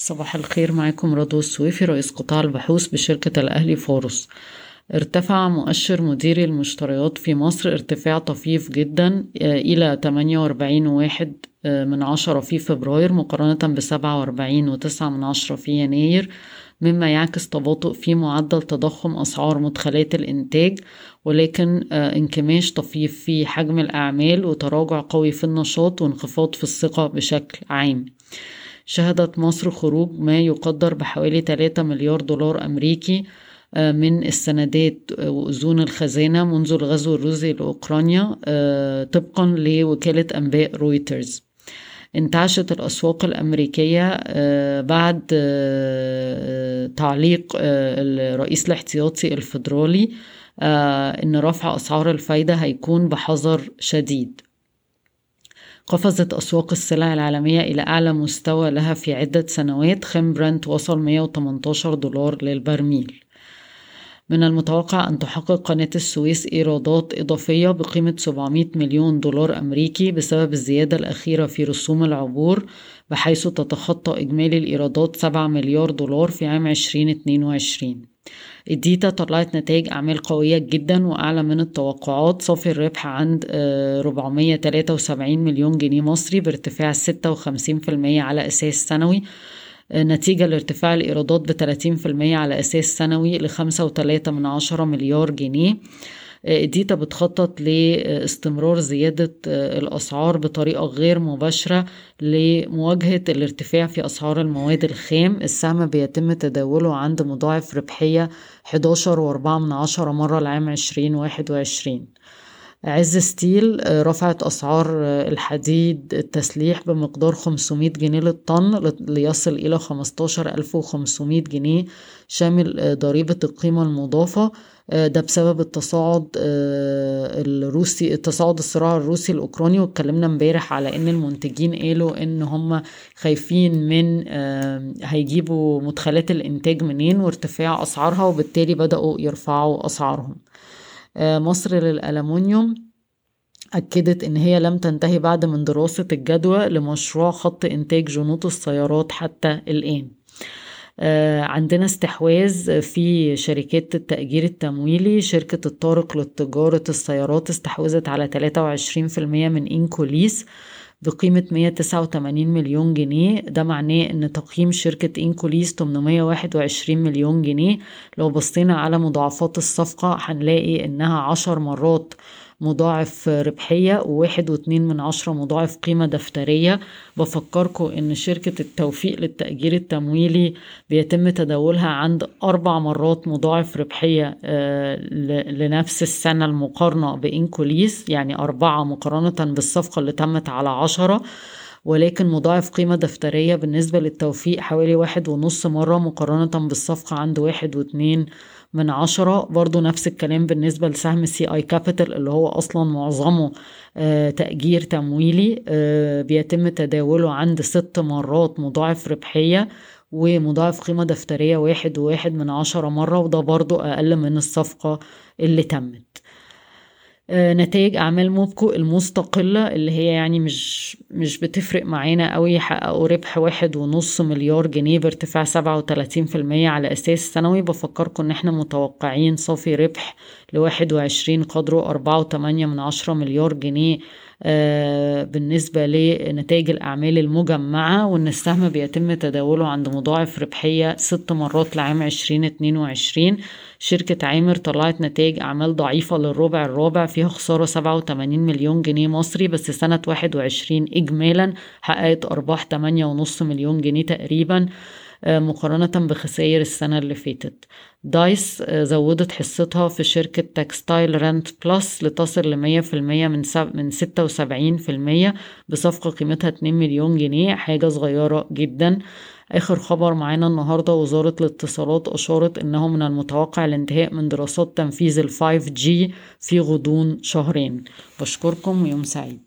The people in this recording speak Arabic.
صباح الخير معاكم رضوى السويفي رئيس قطاع البحوث بشركة الأهلي فاروس. ارتفع مؤشر مديري المشتريات في مصر ارتفاع طفيف جدا إلى 48 واحد من عشرة في فبراير مقارنة بسبعة وأربعين وتسعة من عشرة في يناير مما يعكس تباطؤ في معدل تضخم أسعار مدخلات الإنتاج ولكن انكماش طفيف في حجم الأعمال وتراجع قوي في النشاط وانخفاض في الثقة بشكل عام. شهدت مصر خروج ما يقدر بحوالي 3 مليار دولار أمريكي من السندات وأذون الخزانة منذ الغزو الروسي لأوكرانيا طبقا لوكالة أنباء رويترز. انتعشت الأسواق الأمريكية بعد تعليق الرئيس الاحتياطي الفيدرالي إن رفع أسعار الفايدة هيكون بحذر شديد. قفزت أسواق السلع العالمية إلى أعلى مستوى لها في عدة سنوات. خام برنت وصل 118 دولار للبرميل. من المتوقع أن تحقق قناة السويس إيرادات إضافية بقيمة 700 مليون دولار أمريكي بسبب الزيادة الأخيرة في رسوم العبور بحيث تتخطى إجمالي الإيرادات 7 مليار دولار في عام 2022 الديتا طلعت نتائج أعمال قوية جدا وأعلى من التوقعات صافي الربح عند 473 مليون جنيه مصري بارتفاع 56% على أساس سنوي نتيجة لارتفاع الإيرادات في المية على أساس سنوي من عشرة مليار جنيه. ديتا بتخطط لاستمرار زيادة الأسعار بطريقة غير مباشرة لمواجهة الارتفاع في أسعار المواد الخام. السهم بيتم تداوله عند مضاعف ربحية 11 وأربعة من عشرة مرة لعام عشرين واحد وعشرين. عز ستيل رفعت أسعار الحديد التسليح بمقدار 500 جنيه للطن ليصل إلى 15500 جنيه شامل ضريبة القيمة المضافة. ده بسبب التصاعد الروسي التصاعد الصراع الروسي الأوكراني واتكلمنا امبارح على إن المنتجين قالوا إن هم خايفين من هيجيبوا مدخلات الإنتاج منين وارتفاع أسعارها وبالتالي بدأوا يرفعوا أسعارهم. مصر للألمنيوم أكدت إن هي لم تنتهي بعد من دراسة الجدوى لمشروع خط إنتاج جنوط السيارات حتى الآن. عندنا استحواذ في شركات التأجير التمويلي. شركة الطارق لتجارة السيارات استحوذت على 23% من إنكوليس. بقيمة 189 مليون جنيه. ده معناه إن تقييم شركة انكوليس 821 مليون جنيه. لو بصينا على مضاعفات الصفقة هنلاقي إنها عشر مرات مضاعف ربحية وواحد واتنين من عشرة مضاعف قيمة دفترية. بفكركم إن شركة التوفيق للتأجير التمويلي بيتم تداولها عند أربع مرات مضاعف ربحية لنفس السنة المقارنة بإنكوليس يعني أربعة مقارنة بالصفقة اللي تمت على عشرة. ولكن مضاعف قيمة دفترية بالنسبة للتوفيق حوالي واحد ونص مرة مقارنة بالصفقة عند واحد واتنين من عشرة. برضو نفس الكلام بالنسبة لسهم سي آي كابيتال اللي هو أصلا معظمه تأجير تمويلي بيتم تداوله عند ست مرات مضاعف ربحية ومضاعف قيمة دفترية واحد وواحد من عشرة مرة وده برضو أقل من الصفقة اللي تمت. نتائج أعمال موبكو المستقلة اللي هي يعني مش مش بتفرق معانا قوي حققوا ربح واحد ونص مليار جنيه بارتفاع سبعة وتلاتين في المية على أساس سنوي بفكركم إن إحنا متوقعين صافي ربح لواحد وعشرين قدره أربعة وتمانية من عشرة مليار جنيه. بالنسبة لنتائج الأعمال المجمعة وإن السهم بيتم تداوله عند مضاعف ربحية ست مرات لعام عشرين اتنين وعشرين. شركة عامر طلعت نتائج أعمال ضعيفة للربع الرابع فيها خسارة سبعة وتمانين مليون جنيه مصري بس سنة واحد وعشرين إجمالا حققت أرباح تمانية ونص مليون جنيه تقريبا. مقارنة بخسائر السنة اللي فاتت. دايس زودت حصتها في شركة تكستايل رانت بلس لتصل في المية من, سب من ستة وسبعين في المية بصفقة قيمتها اتنين مليون جنيه حاجة صغيرة جدا. آخر خبر معانا النهاردة وزارة الاتصالات أشارت أنه من المتوقع الانتهاء من دراسات تنفيذ ال 5G في غضون شهرين. بشكركم ويوم سعيد.